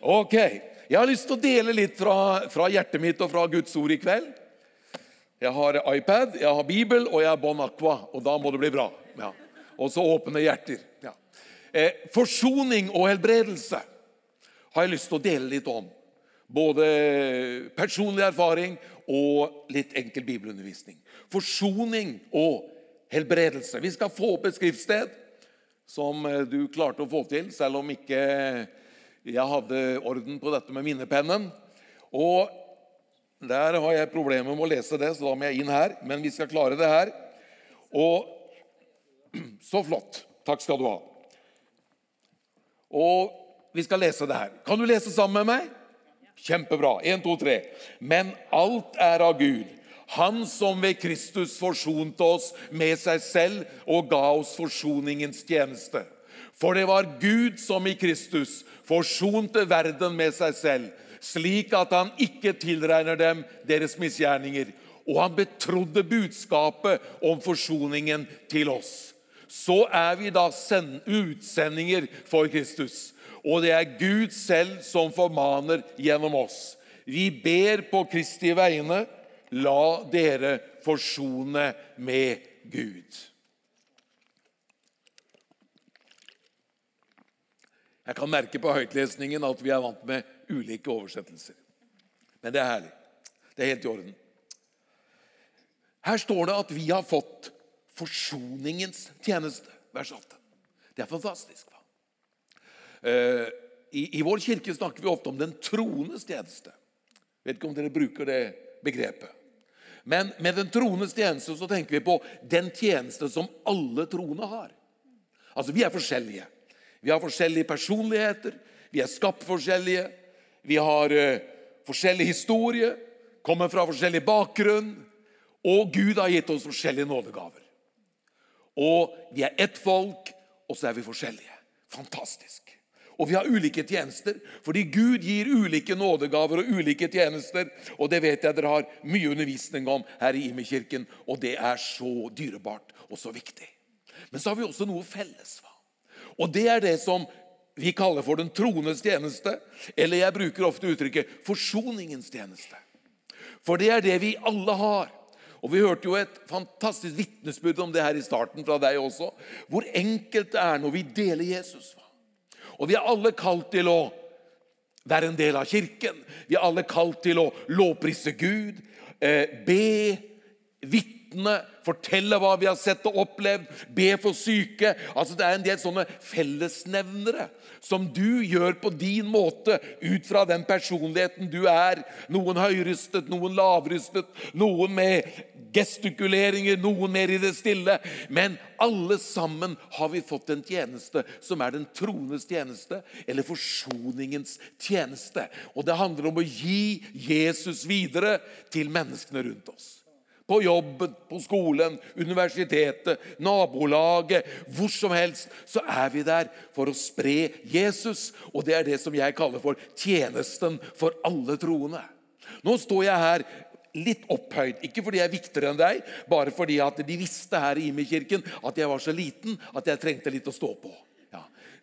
Ok. Jeg har lyst til å dele litt fra, fra hjertet mitt og fra Guds ord i kveld. Jeg har iPad, jeg har Bibel og jeg har Bon Aqua, og da må det bli bra. Ja. Og så åpne hjerter. Ja. Eh, forsoning og helbredelse har jeg lyst til å dele litt om. Både personlig erfaring og litt enkel bibelundervisning. Forsoning og helbredelse. Vi skal få opp et skriftsted som eh, du klarte å få til, selv om ikke jeg hadde orden på dette med minnepennen. Og der har jeg problemer med å lese det, så da må jeg inn her. Men vi skal klare det her. Og så flott. Takk skal du ha. Og vi skal lese det her. Kan du lese sammen med meg? Kjempebra. Én, to, tre. Men alt er av Gud. Han som ved Kristus forsonte oss med seg selv og ga oss forsoningens tjeneste. For det var Gud som i Kristus forsonte verden med seg selv, slik at han ikke tilregner dem deres misgjerninger. Og han betrodde budskapet om forsoningen til oss. Så er vi da utsendinger for Kristus. Og det er Gud selv som formaner gjennom oss. Vi ber på Kristi vegne, la dere forsone med Gud. Jeg kan merke på høytlesningen at vi er vant med ulike oversettelser. Men det er herlig. Det er helt i orden. Her står det at vi har fått forsoningens tjeneste. Vers 8. Det er fantastisk. hva? Eh, I, I, vår kirke snakker vi ofte om den troendes tjeneste. Vet ikke om dere bruker det begrepet. Men med den troendes tjeneste så tenker vi på den tjeneste som alle troende har. Altså, Vi er forskjellige. Vi har forskjellige personligheter, vi er skapt forskjellige. Vi har uh, forskjellig historie, kommer fra forskjellig bakgrunn. Og Gud har gitt oss forskjellige nådegaver. Og vi er ett folk, og så er vi forskjellige. Fantastisk. Og vi har ulike tjenester, fordi Gud gir ulike nådegaver og ulike tjenester. Og det vet jeg dere har mye undervisning om her i Imi-kirken, og det er så dyrebart og så viktig. Men så har vi også noe felles. Og det er det som vi kaller for den troendes tjeneste. Eller jeg bruker ofte uttrykket forsoningens tjeneste. For det er det vi alle har. Og Vi hørte jo et fantastisk vitnesbyrd om det her i starten fra deg også. Hvor enkelt det er når vi deler Jesus. Og vi er alle kalt til å være en del av kirken. Vi er alle kalt til å lovprise Gud, eh, be, vitne vitne, fortelle hva vi har sett og opplevd, be for syke. Altså Det er en del sånne fellesnevnere som du gjør på din måte ut fra den personligheten du er. Noen høyrystet, noen lavrystet, noen med gestikuleringer, noen mer i det stille. Men alle sammen har vi fått en tjeneste som er den troendes tjeneste, eller forsoningens tjeneste. Og det handler om å gi Jesus videre til menneskene rundt oss på jobben, på skolen, universitetet, nabolaget, hvor som helst, så er vi der for å spre Jesus. Og det er det som jeg kaller for tjenesten for alle troende. Nå står jeg her litt opphøyd. Ikke fordi jeg er viktigere enn deg, bare fordi at de visste her i Imi-kirken at jeg var så liten at jeg trengte litt å stå på.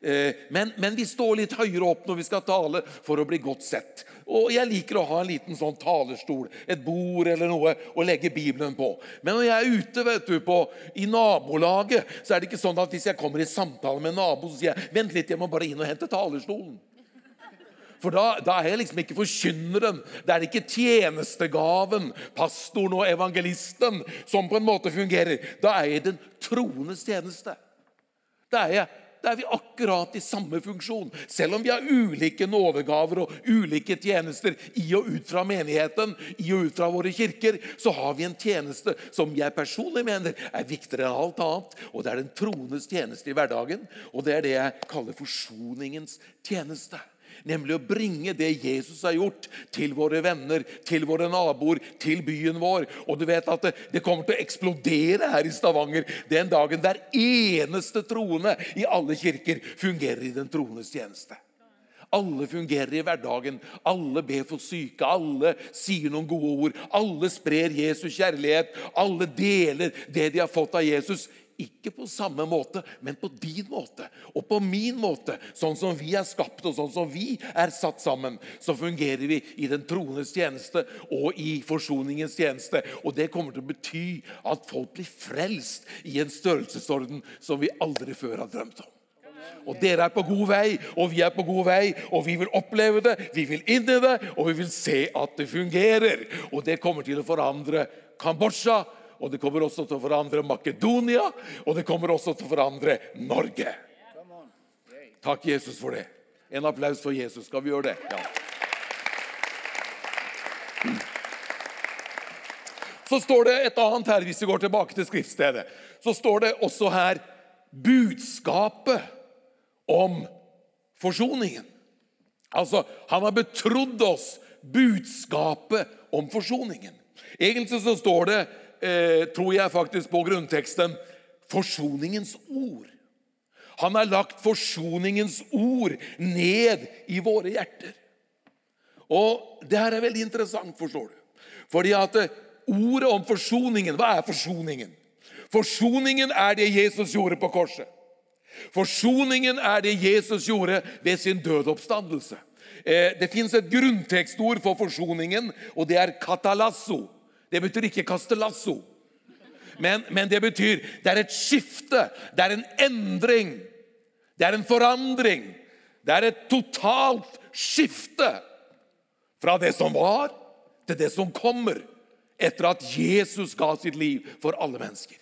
Eh, men, men, vi står litt høyere opp når vi skal tale, for å bli godt sett. Og Jeg liker å ha en liten sånn talerstol, et bord eller noe å legge Bibelen på. Men når jeg er ute vet du, på, i nabolaget, så er det ikke sånn at hvis jeg kommer i samtale med en nabo, så sier jeg vent litt, jeg må bare inn og hente talerstolen. For da, da, er jeg liksom ikke forkynneren. Det er ikke tjenestegaven, pastoren og evangelisten, som på en måte fungerer. Da er jeg den troendes tjeneste. Da er jeg da er vi akkurat i samme funksjon. Selv om vi har ulike nådegaver og ulike tjenester i og ut fra menigheten, i og ut fra våre kirker, så har vi en tjeneste som jeg personlig mener er viktigere enn alt annet. Og det er den troendes tjeneste i hverdagen, og det er det jeg kaller forsoningens tjeneste. Nemlig å bringe det Jesus har gjort, til våre venner, til våre naboer, til byen vår. Og du vet at det, det kommer til å eksplodere her i Stavanger den dagen hver eneste troende i alle kirker fungerer i den troendes tjeneste. Alle fungerer i hverdagen. Alle ber for syke. Alle sier noen gode ord. Alle sprer Jesus kjærlighet. Alle deler det de har fått av Jesus Ikke på samme måte, men på din måte og på min måte. Sånn som vi er skapt, og sånn som vi er satt sammen. Så fungerer vi i den troendes tjeneste og i forsoningens tjeneste. Og det kommer til å bety at folk blir frelst i en størrelsesorden som vi aldri før har drømt om. Og dere er på god vei, og vi er på god vei, og vi vil oppleve det, vi vil inn i det, og vi vil se at det fungerer. Og det kommer til å forandre Kambodsja, og det kommer også til å forandre Makedonia, og det kommer også til å forandre Norge. Takk, Jesus, for det. En applaus for Jesus. Skal vi gjøre det? Ja. Så står det et annet her, hvis vi går tilbake til skriftstedet. Så står det også her budskapet om forsoningen. Altså, han har betrodd oss budskapet om forsoningen. Egentlig så står det eh, tror jeg faktisk på grunnteksten forsoningens ord. Han har lagt forsoningens ord ned i våre hjerter. Og Det her er veldig interessant, forstår du. Fordi at eh, ordet om forsoningen Hva er forsoningen? Forsoningen er det Jesus gjorde på korset. Forsoningen er det Jesus gjorde ved sin dødoppstandelse. Eh, det fins et grunntekstord for forsoningen, og det er katalasso. Det betyr ikke castellasso. Men, men, det betyr det er et skifte, det er en endring. Det er en forandring. Det er et totalt skifte fra det som var, til det som kommer etter at Jesus ga sitt liv for alle mennesker.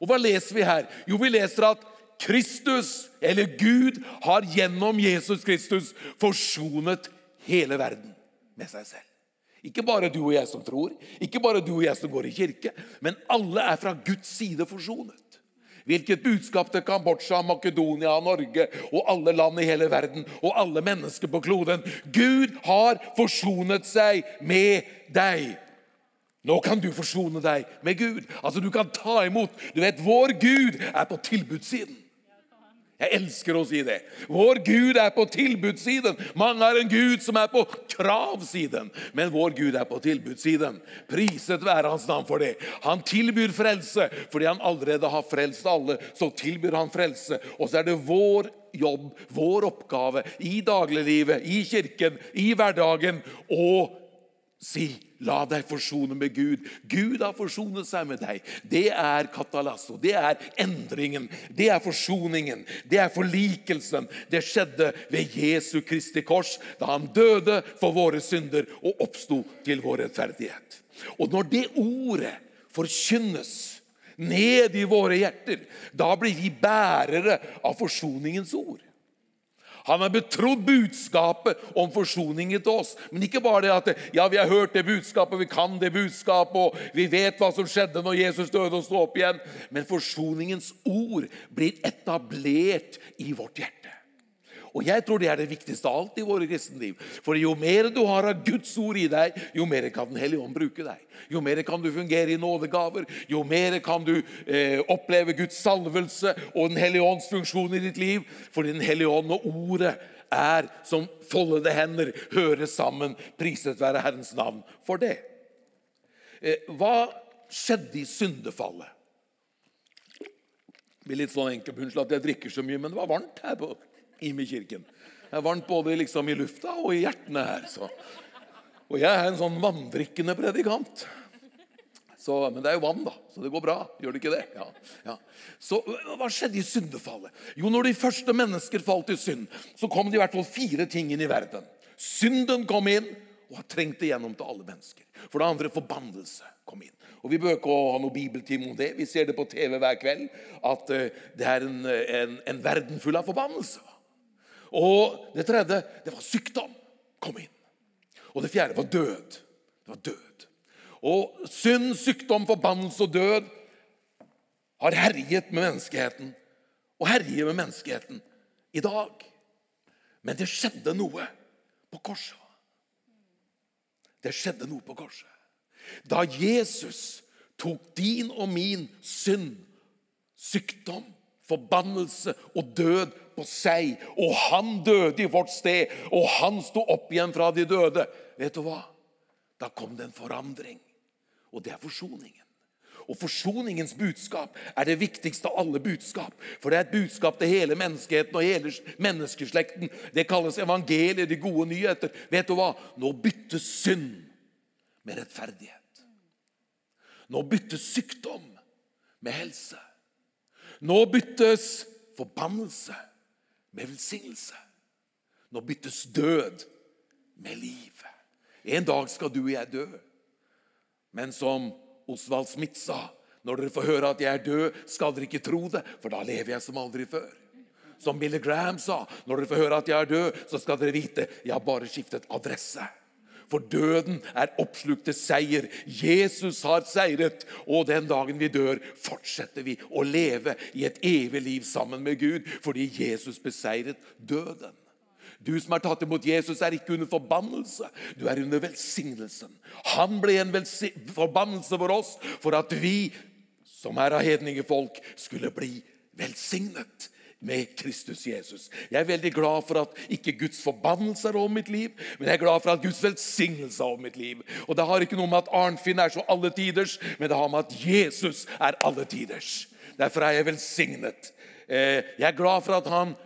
Og Hva leser vi her? Jo, vi leser at Kristus, eller Gud, har gjennom Jesus Kristus forsonet hele verden med seg selv. Ikke bare du og jeg som tror, ikke bare du og jeg som går i kirke, men alle er fra Guds side forsonet. Hvilket budskap til Kambodsja, Makedonia, Norge og alle land i hele verden og alle mennesker på kloden. Gud har forsonet seg med deg. Nå kan du forsone deg med Gud. Altså Du kan ta imot. Du vet, Vår Gud er på tilbudssiden. Jeg elsker å si det. Vår Gud er på tilbudssiden. Mange har en Gud som er på kravsiden, men vår Gud er på tilbudssiden. Priset være hans navn for det. Han tilbyr frelse fordi han allerede har frelst alle. Så tilbyr han frelse, og så er det vår jobb, vår oppgave i dagliglivet, i kirken, i hverdagen å si La deg forsone med Gud. Gud har forsonet seg med deg. Det er katalasso. Det er endringen. Det er forsoningen. Det er forlikelsen. Det skjedde ved Jesu Kristi kors da han døde for våre synder og oppsto til vår rettferdighet. Og når det ordet forkynnes ned i våre hjerter, da blir vi bærere av forsoningens ord. Han har betrodd budskapet om forsoningen til oss. Men ikke bare det at ja, vi har hørt det budskapet, vi kan det budskapet, og vi vet hva som skjedde når Jesus døde og sto opp igjen. Men forsoningens ord blir etablert i vårt hjerte. Og jeg tror det er det viktigste av alt i våre kristenliv. For jo mer du har av Guds ord i deg, jo mer kan Den hellige ånd bruke deg. Jo mer kan du fungere i nådegaver, jo mer kan du eh, oppleve Guds salvelse og Den hellige ånds funksjon i ditt liv. For Den hellige ånd og ordet er som foldede hender, hører sammen. Priset være Herrens navn for det. Eh, hva skjedde i syndefallet? Det blir litt sånn enkelt, Unnskyld at jeg drikker så mye, men det var varmt her på i kirken. Det er varmt både liksom i lufta og i hjertene her. Så. Og jeg er en sånn vanndrikkende predikant. Så, men det er jo vann, da, så det går bra. Gjør det ikke det? Ja, ja. Så Hva skjedde i syndefallet? Jo, når de første mennesker falt i synd, så kom det i hvert fall fire ting inn i verden. Synden kom inn og har trengt igjennom til alle mennesker. For det andre forbannelse kom inn. Og Vi bør ikke ha noe bibeltime om det. Vi ser det på TV hver kveld at uh, det er en, en, en, verden full av forbannelse. Og det tredje det var sykdom. Kom inn. Og det fjerde var død. Det var død. Og synd, sykdom, forbannelse og død har herjet med menneskeheten. Og herjer med menneskeheten i dag. Men det skjedde noe på korset. Det skjedde noe på korset. Da Jesus tok din og min synd, sykdom, forbannelse og død på seg, og han døde i vårt sted, og han sto opp igjen fra de døde Vet du hva? Da kom det en forandring, og det er forsoningen. Og forsoningens budskap er det viktigste av alle budskap. For det er et budskap til hele menneskeheten og hele menneskeslekten. Det kalles evangeliet, de gode nyheter. Vet du hva? Nå byttes synd med rettferdighet. Nå byttes sykdom med helse. Nå byttes forbannelse med velsignelse. Nå byttes død med liv. En dag skal du og jeg dø. Men som Osvald Smith sa, når dere får høre at jeg er død, skal dere ikke tro det, for da lever jeg som aldri før. Som Billy Graham sa, når dere får høre at jeg er død, så skal dere vite jeg har bare skiftet adresse. For døden er oppslukt til seier. Jesus har seiret. Og den dagen vi dør, fortsetter vi å leve i et evig liv sammen med Gud fordi Jesus beseiret døden. Du som har tatt imot Jesus, er ikke under forbannelse. Du er under velsignelsen. Han ble en forbannelse for oss for at vi, som er av hedningefolk, skulle bli velsignet med Kristus Jesus. Jeg er veldig glad for at ikke Guds forbannelse er over mitt liv, men jeg er glad for at Guds velsignelse er over mitt liv. Og Det har ikke noe med at Arnfinn er så alle tiders, men det har med at Jesus er alle tiders. Derfor er jeg velsignet. Eh, jeg er glad for at han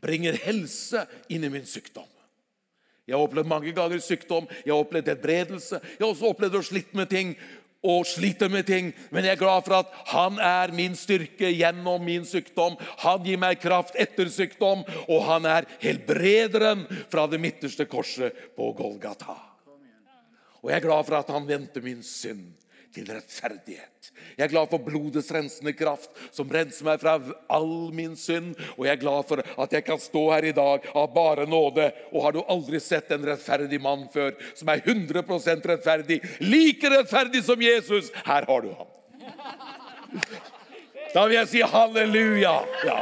bringer helse inn i min sykdom. Jeg har opplevd mange ganger sykdom, jeg har opplevd helbredelse. Jeg har også opplevd å slitt med ting og sliter med ting, men jeg er glad for at han er min styrke gjennom min sykdom. Han gir meg kraft etter sykdom, og han er helbrederen fra det midterste korset på Golgata. Og jeg er glad for at han vendte min synd til rettferdighet. Jeg er glad for blodets rensende kraft, som renser meg fra all min synd. Og jeg er glad for at jeg kan stå her i dag av bare nåde. Og har du aldri sett en rettferdig mann før, som er 100% rettferdig, like rettferdig som Jesus? Her har du ham. Da vil jeg si halleluja. Ja.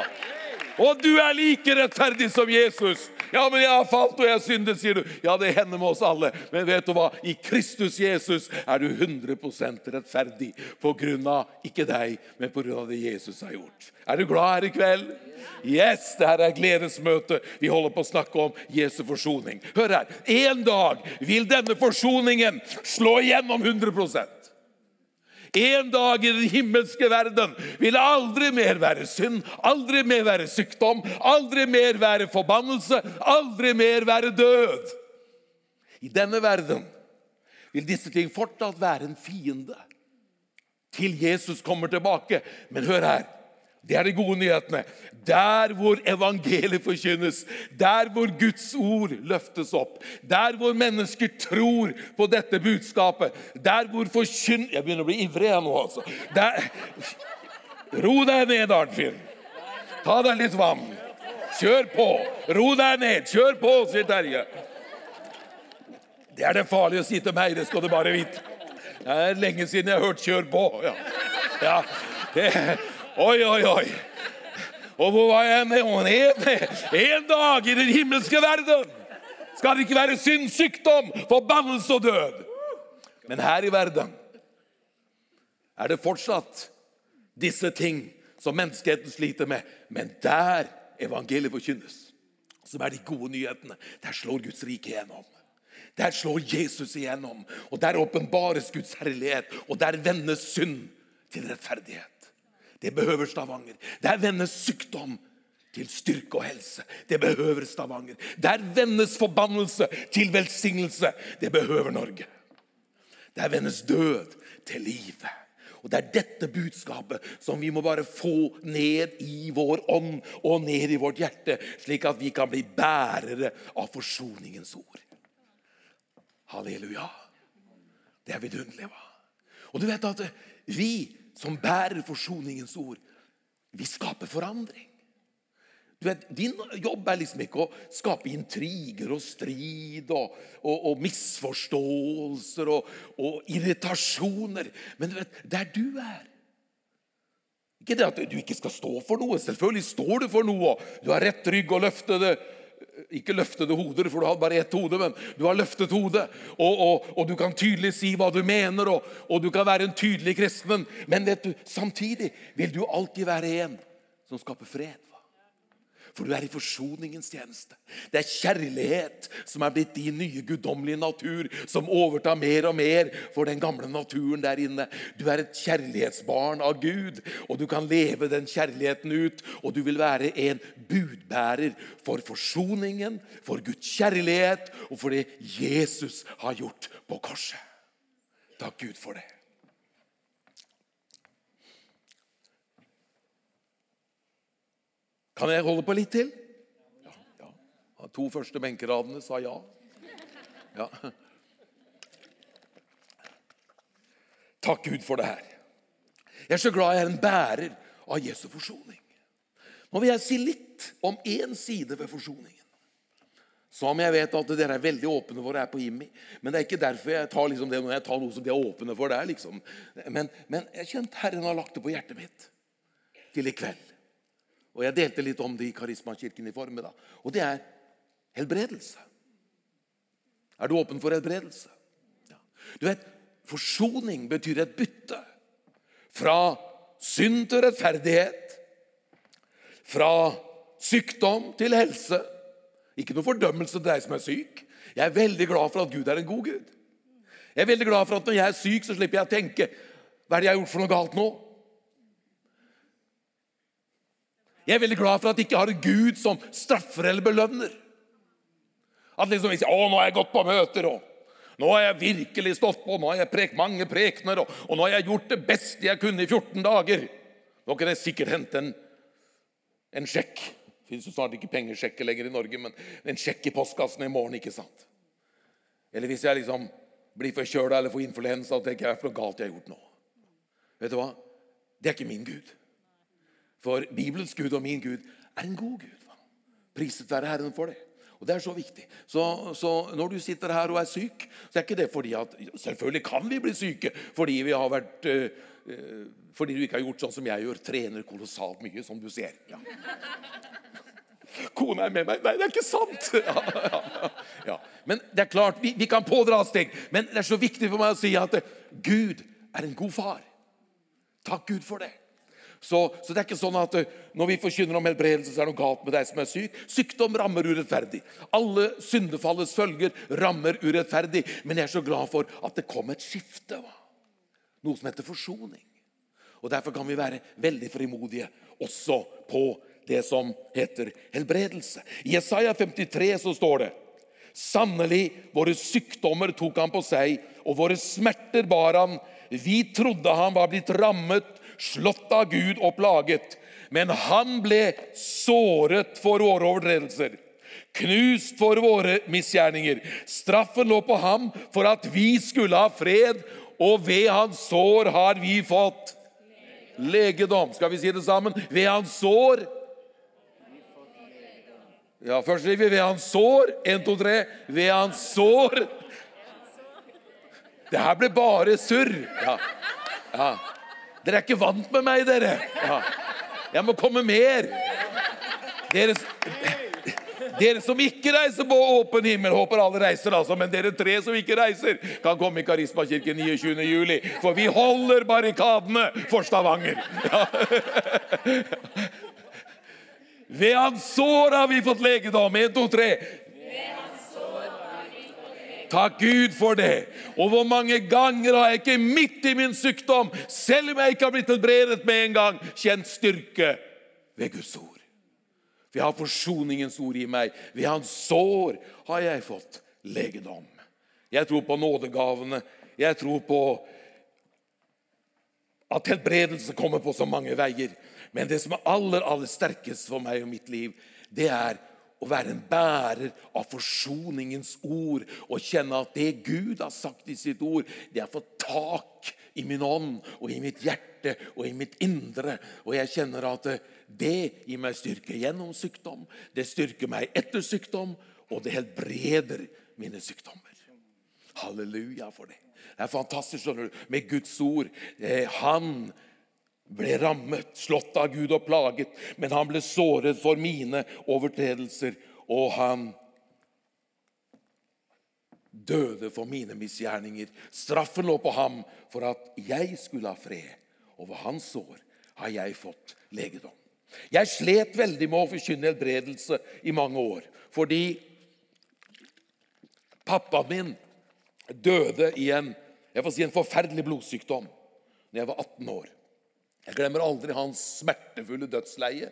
Og du er like rettferdig som Jesus. Ja, men jeg har falt og jeg syndet, sier du. Ja, det hender med oss alle. Men vet du hva? I Kristus Jesus er du 100% rettferdig på grunn av ikke deg, men på grunn av det Jesus har gjort. Er du glad her i kveld? Yes, det her er gledesmøte. Vi holder på å snakke om Jesu forsoning. Hør her. En dag vil denne forsoningen slå igjennom 100 en dag i den himmelske verden vil det aldri mer være synd, aldri mer være sykdom, aldri mer være forbannelse, aldri mer være død. I denne verden vil disse ting fortsatt være en fiende til Jesus kommer tilbake. Men hør her. Det er de gode nyhetene. Der hvor evangeliet forkynnes, der hvor Guds ord løftes opp, der hvor mennesker tror på dette budskapet, der hvor forkynn... Jeg begynner å bli ivrig jeg nå, altså. Der... Ro deg ned, Arnfinn. Ta deg litt vann. Kjør på. Ro deg ned. Kjør på, sier Terje. Det er det farlige å si til meg, det skal du bare vite. Det er lenge siden jeg har hørt 'kjør på'. Ja. ja. Det, Oi, oi, oi. Og hvor var jeg med? En dag i den himmelske verden skal det ikke være synd, sykdom, forbannelse og død. Men her i verden er det fortsatt disse ting som menneskeheten sliter med. Men der evangeliet forkynnes, som er de gode nyhetene, der slår Guds rike igjennom. Der slår Jesus igjennom, og der åpenbares Guds herlighet, og der vendes synd til rettferdighet. Det behøver Stavanger. Der vendes sykdom til styrke og helse. Det behøver Stavanger. Der vendes forbannelse til velsignelse. Det behøver Norge. Der vendes død til livet. Og Det er dette budskapet som vi må bare få ned i vår ånd og ned i vårt hjerte, slik at vi kan bli bærere av forsoningens ord. Halleluja. Det er vidunderlig. hva? Og du vet at vi som bærer forsoningens ord, vi skaper forandring. Du vet, Din jobb er liksom ikke å skape intriger og strid og, og, og misforståelser og, og, irritasjoner. Men du vet, der du er Ikke det at du ikke skal stå for noe. Selvfølgelig står du for noe. Du har rett rygg og løfte det ikke løftede hoder, for du har bare ett hode, men du har løftet hodet. Og, og, og, du kan tydelig si hva du mener, og, og du kan være en tydelig kristen. Men du, samtidig vil du alltid være en som skaper fred. For du er i forsoningens tjeneste. Det er kjærlighet som er blitt din nye guddommelige natur, som overtar mer og mer for den gamle naturen der inne. Du er et kjærlighetsbarn av Gud, og du kan leve den kjærligheten ut. Og du vil være en budbærer for forsoningen, for Guds kjærlighet og for det Jesus har gjort på korset. Takk Gud for det. Kan jeg holde på litt til? Ja. ja. De to første benkeradene sa ja. ja. Takk Gud for det her. Jeg er så glad jeg er en bærer av Jesu forsoning. Nå vil jeg si litt om én side ved forsoningen. Som jeg vet at dere er veldig åpne for her på Jimmy. Men det er ikke derfor jeg tar liksom det når jeg tar noe som de er åpne for. der. Liksom. Men, men jeg kjente Herren har lagt det på hjertet mitt til i kveld. Og Jeg delte litt om det i Karismakirken i formiddag. Og det er helbredelse. Er du åpen for helbredelse? Ja. Du vet, Forsoning betyr et bytte. Fra synd til rettferdighet. Fra sykdom til helse. Ikke noe fordømmelse til deg som er syk. Jeg er veldig glad for at Gud er en god Gud. Jeg er veldig glad for at når jeg er syk, så slipper jeg å tenke hva er det jeg har gjort for noe galt nå? Jeg er veldig glad for at jeg ikke har en Gud som straffer eller belønner. At liksom vi sier 'Å, nå har jeg gått på møter', og 'nå har jeg virkelig stått på', 'nå har jeg prekt mange prekener', og, og 'nå har jeg gjort det beste jeg kunne i 14 dager'. Nå kan jeg sikkert hente en, en sjekk. Det fins snart ikke pengesjekker lenger i Norge, men en sjekk i postkassen i morgen. ikke sant? Eller hvis jeg liksom blir forkjøla eller får influensa, tenker jeg hva galt jeg har gjort nå. Vet du hva? Det er ikke min Gud. For Bibelens Gud og min Gud er en god Gud. Priset være Herren for det. Og Det er så viktig. Så, så, når du sitter her og er syk, så er ikke det fordi at Selvfølgelig kan vi bli syke fordi vi har vært uh, fordi du ikke har gjort sånn som jeg gjør. Trener kolossalt mye, som du ser. Ja. Kona er med meg. Nei, det er ikke sant! Ja, ja, ja. Men det er klart, vi, vi kan pådra steg. Men det er så viktig for meg å si at Gud er en god far. Takk Gud for det. Så, så, det er ikke sånn at eh, når vi forkynner om helbredelse, så er det noe galt med deg som er syk. Sykdom rammer urettferdig. Alle syndefallets følger rammer urettferdig. Men jeg er så glad for at det kom et skifte. Noe som heter forsoning. Og Derfor kan vi være veldig frimodige også på det som heter helbredelse. I Jesaja 53 så står det Sannelig, våre sykdommer tok han på seg, og våre smerter bar han. Vi trodde han var blitt rammet, slått av Gud og plaget. Men han ble såret for våre overtredelser, knust for våre misgjerninger. Straffen lå på ham for at vi skulle ha fred, og ved hans sår har vi fått legedom. Skal vi si det sammen? Ved hans sår Ja, Først sier vi ved hans sår. Én, to, tre. Ved hans sår. Det her ble bare surr. Ja. ja. Dere er ikke vant med meg, dere. Ja. Jeg må komme mer. Dere, dere, som ikke reiser på åpen himmel, håper alle reiser, altså, men dere tre som ikke reiser, kan komme i Karismakirken 29. juli. For vi holder barrikadene for Stavanger. Ja. Ved hans sår har vi fått legedom. En, to, tre. Takk Gud for det. Og hvor mange ganger har jeg ikke midt i min sykdom, selv om jeg ikke har blitt helbredet med en gang, kjent styrke ved Guds ord. For jeg har forsoningens ord i meg. Ved hans sår har jeg fått legedom. Jeg tror på nådegavene. Jeg tror på at helbredelse kommer på så mange veier. Men det som er aller, aller sterkest for meg og mitt liv, det er å være en bærer av forsoningens ord og kjenne at det Gud har sagt i sitt ord, det har fått tak i min ånd og i mitt hjerte og i mitt indre. Og jeg kjenner at det gir meg styrke gjennom sykdom, det styrker meg etter sykdom, og det helbreder mine sykdommer. Halleluja for det. Det er fantastisk skjønner du, med Guds ord. Eh, han ble rammet, slått av Gud og plaget, men han ble såret for mine overtredelser, og han døde for mine misgjerninger. Straffen lå på ham for at jeg skulle ha fred. Over hans sår har jeg fått legedom. Jeg slet veldig med å forkynne helbredelse i mange år. Fordi pappaen min døde i en, si, en forferdelig blodsykdom da jeg var 18 år. Jeg glemmer aldri hans smertefulle dødsleie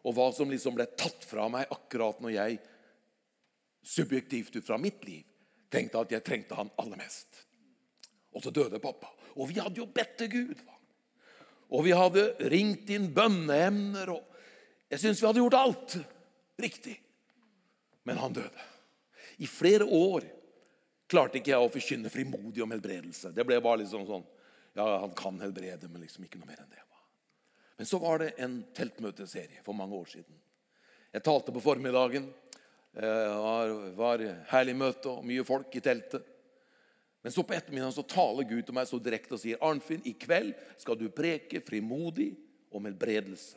og hva som liksom ble tatt fra meg akkurat når jeg subjektivt ut fra mitt liv tenkte at jeg trengte han aller mest. Og så døde pappa. Og vi hadde jo bedt til Gud. Og vi hadde ringt inn bønneemner. og Jeg syns vi hadde gjort alt riktig. Men han døde. I flere år klarte ikke jeg å forkynne frimodig om helbredelse. Det ble bare liksom sånn Ja, han kan helbrede, men liksom ikke noe mer enn det. Men så var det en teltmøteserie for mange år siden. Jeg talte på formiddagen. Det var, var herlig møte og mye folk i teltet. Men så på ettermiddagen så taler Gud til meg så direkte og sier Arnfinn, i kveld skal du preke frimodig om helbredelse.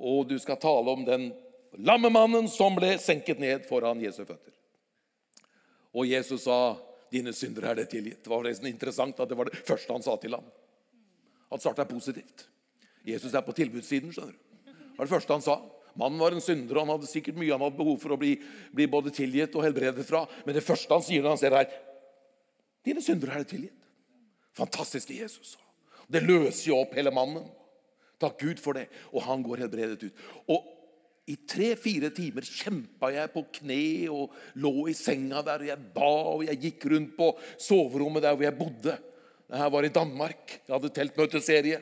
Og du skal tale om den lammemannen som ble senket ned foran Jesu føtter. Og Jesus sa, 'Dine syndere er det tilgitt'. Det var nesten interessant at det var det første han sa til ham. Han starta positivt. Jesus er på tilbudssiden. skjønner du. Det var det første han sa. Mannen var en synder, og han hadde sikkert mye han hadde behov for å bli, bli både tilgitt og helbredet fra. Men det første han sier når han ser her, Dine syndere er det tilgitt. Fantastiske Jesus. Det løser jo opp hele mannen. Takk Gud for det. Og han går helbredet ut. Og i tre-fire timer kjempa jeg på kne og lå i senga der. og Jeg ba og jeg gikk rundt på soverommet der hvor jeg bodde. Dette var i Danmark. Jeg hadde teltmøteserie.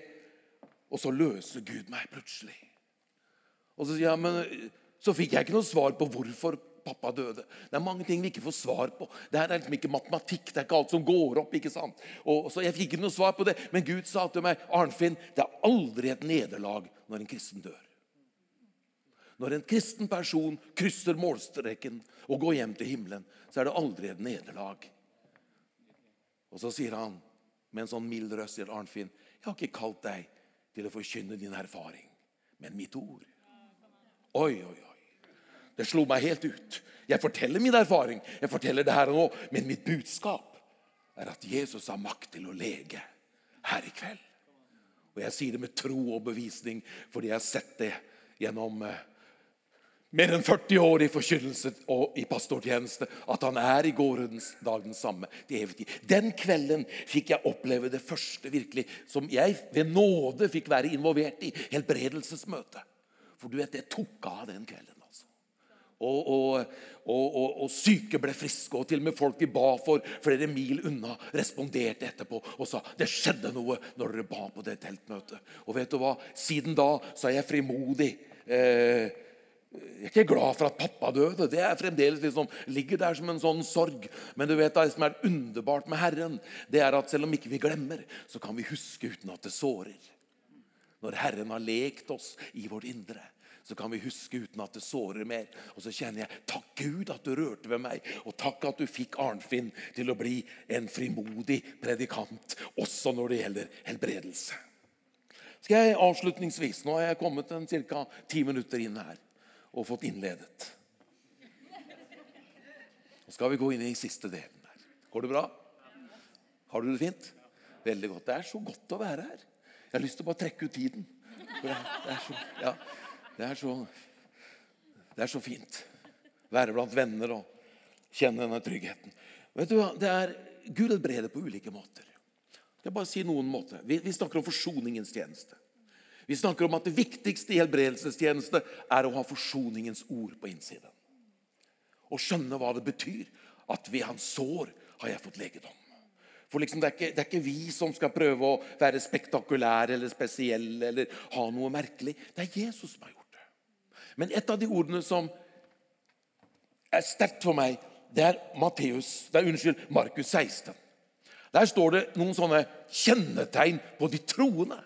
Og så løser Gud meg plutselig. Og så, jeg, men, så fikk jeg ikke noe svar på hvorfor pappa døde. Det er mange ting vi ikke får svar på. Det her er liksom ikke matematikk. Det er ikke alt som går opp. ikke sant? Og, så Jeg fikk ikke noe svar på det, men Gud sa til meg Arnfinn, det er aldri et nederlag når en kristen dør. Når en kristen person krysser målstreken og går hjem til himmelen, så er det aldri et nederlag. Og så sier han med en sånn mild røst sier Arnfinn, jeg har ikke kalt deg til å forkynne din erfaring, men mitt ord. Oi, oi, oi. Det slo meg helt ut. Jeg forteller min erfaring, jeg forteller det her og nå, men mitt budskap er at Jesus har makt til å lege her i kveld. Og jeg sier det med tro og bevisning fordi jeg har sett det gjennom eh, mer enn 40 år i forkynnelse og i pastortjeneste, at han er i gårdens dag den samme til evig tid. Den kvelden fikk jeg oppleve det første virkelig som jeg ved nåde fikk være involvert i. Helbredelsesmøte. For du vet, det tok av den kvelden. Og, og, og, og, syke ble friske, og til og med folk vi ba for flere mil unna, responderte etterpå og sa det skjedde noe når dere ba på det teltmøtet. Og vet du hva? Siden da så er jeg frimodig. Eh, jeg er ikke glad for at pappa døde. Det er fremdeles liksom, ligger der som en sånn sorg. Men du vet det som er underbart med Herren, det er at selv om ikke vi glemmer, så kan vi huske uten at det sårer. Når Herren har lekt oss i vårt indre så kan vi huske uten at det sårer mer. Og så kjenner jeg takk Gud at du rørte ved meg, og takk at du fikk Arnfinn til å bli en frimodig predikant, også når det gjelder helbredelse. Skal jeg avslutningsvis, Nå har jeg kommet en ca. ti minutter inn her og fått innledet. Nå skal vi gå inn i siste delen der. Går det bra? Har du det fint? Veldig godt. Det er så godt å være her. Jeg har lyst til å bare trekke ut tiden. Det er så, ja. Det er så, det er så fint. Være blant venner og kjenne denne tryggheten. Vet du hva? Det er Gud helbreder på ulike måter. Jeg bare si noen måter. Vi, vi, snakker om forsoningens tjeneste. Vi snakker om at det viktigste i helbredelsestjeneste er å ha forsoningens ord på innsiden. Og skjønne hva det betyr at ved hans sår har jeg fått legedom. For liksom, det, er ikke, det, er ikke, vi som skal prøve å være spektakulære eller spesielle eller ha noe merkelig. Det er Jesus som har gjort det. men et av de ordene som er sterkt for meg, det er Matteus, det er unnskyld, Markus 16. Der står det noen sånne kjennetegn på de troende.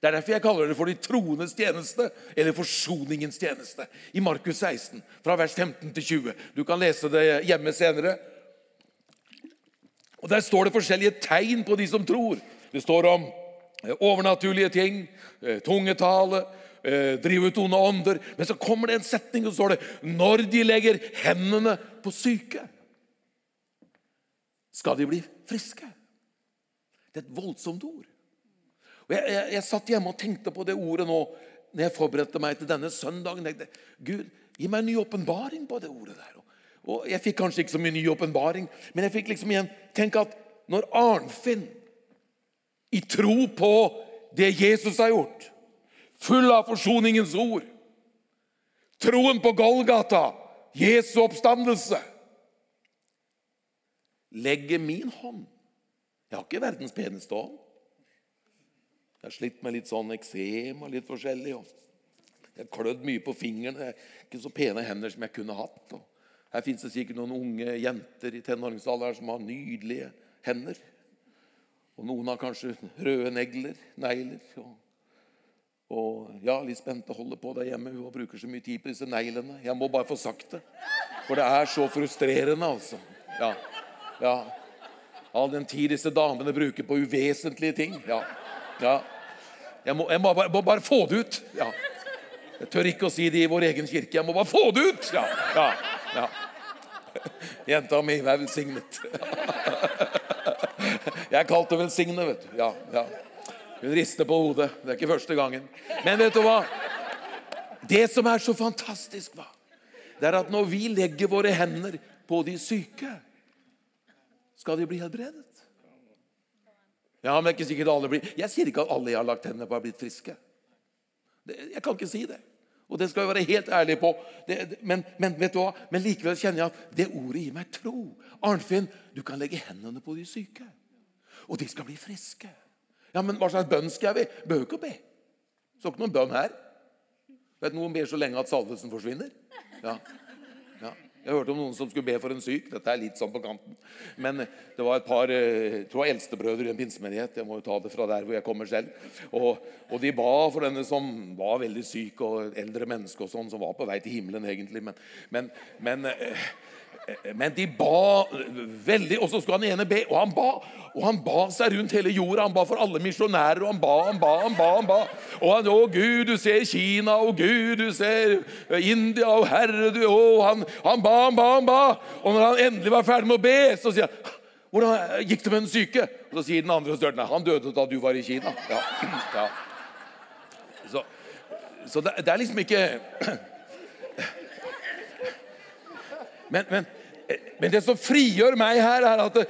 Det er derfor jeg kaller det for de troendes tjeneste, eller forsoningens tjeneste. I Markus 16, fra vers 15 til 20. Du kan lese det hjemme senere. Og Der står det forskjellige tegn på de som tror. Det står om overnaturlige ting, eh, tungetale, eh, drive ut onde ånder. Men så kommer det en setning, og så står det 'når de legger hendene på syke', skal de bli friske. Det er et voldsomt ord. Og jeg, jeg, jeg satt hjemme og tenkte på det ordet nå når jeg forberedte meg til denne søndagen, jeg Gud, gi meg en ny åpenbaring på det ordet der. Og Jeg fikk kanskje ikke så mye ny åpenbaring, men jeg fikk liksom igjen tenke at når Arnfinn, i tro på det Jesus har gjort, full av forsoningens ord, troen på Golgata, Jesu oppstandelse Legger min hånd Jeg har ikke verdens peneste hånd. Jeg har slitt med litt sånn eksem og litt forskjellig. jeg har klødd mye på fingrene. Ikke så pene hender som jeg kunne hatt. Og her fins det sikkert noen unge jenter i tenåringsalderen som har nydelige hender. Og noen har kanskje røde negler, negler. Og, og ja, Liss Bente holder på der hjemme. Hun bruker så mye tid på disse neglene. Jeg må bare få sagt det. For det er så frustrerende, altså. Ja, ja. All den tid disse damene bruker på uvesentlige ting. Ja, ja. Jeg, må, jeg må, bare, må, bare, få det ut. Ja. Jeg tør ikke å si det i vår egen kirke. Jeg må bare få det ut! Ja, ja, ja. Jenta mi, vær velsignet. Jeg er kalt å velsigne, vet du. Ja, ja. Hun rister på hodet. Det er ikke første gangen. Men vet du hva? Det som er så fantastisk, hva? det er at når vi legger våre hender på de syke skal de bli helbredet. Ja, men er ikke sikkert alle blir Jeg sier ikke at alle jeg har lagt hendene på, har blitt friske. Det, jeg kan ikke si det. Og det skal jeg være helt ærlig på. Det, men, men, vet du hva? men likevel kjenner jeg at det ordet gir meg tro. Arnfinn, du kan legge hendene på de syke, og de skal bli friske. Ja, men Hva slags bønn skal jeg be? Behøver ikke å be. Så ikke noen bønn her. Vet Noen ber så lenge at salvelsen forsvinner. Ja. Jeg hørte om noen som skulle be for en syk. Dette er litt sånn på kanten. Men det var et par eh, jeg tror eldstebrødre i en pinsemenighet. Jeg må jo ta det fra der hvor jeg kommer selv. Og, og, de ba for denne som var veldig syk, og eldre menneske og sånn, som var på vei til himmelen egentlig. Men, men, men eh, men de ba veldig, og så skulle han ene be. Og han ba og han ba seg rundt hele jorda. Han ba for alle misjonærer. Og han ba, han ba, han ba. han ba. Og han, å Gud, du ser Kina, og Gud, du ser India, og Herre du, å, han, han ba, han ba, han ba. Og når han endelig var ferdig med å be, så sier han hvordan gikk det med den syke? Og Så sier den andre stølen han døde da du var i Kina. Ja, ja. Så, så det, det er liksom ikke men, men, men, det som frigjør meg her, er at det,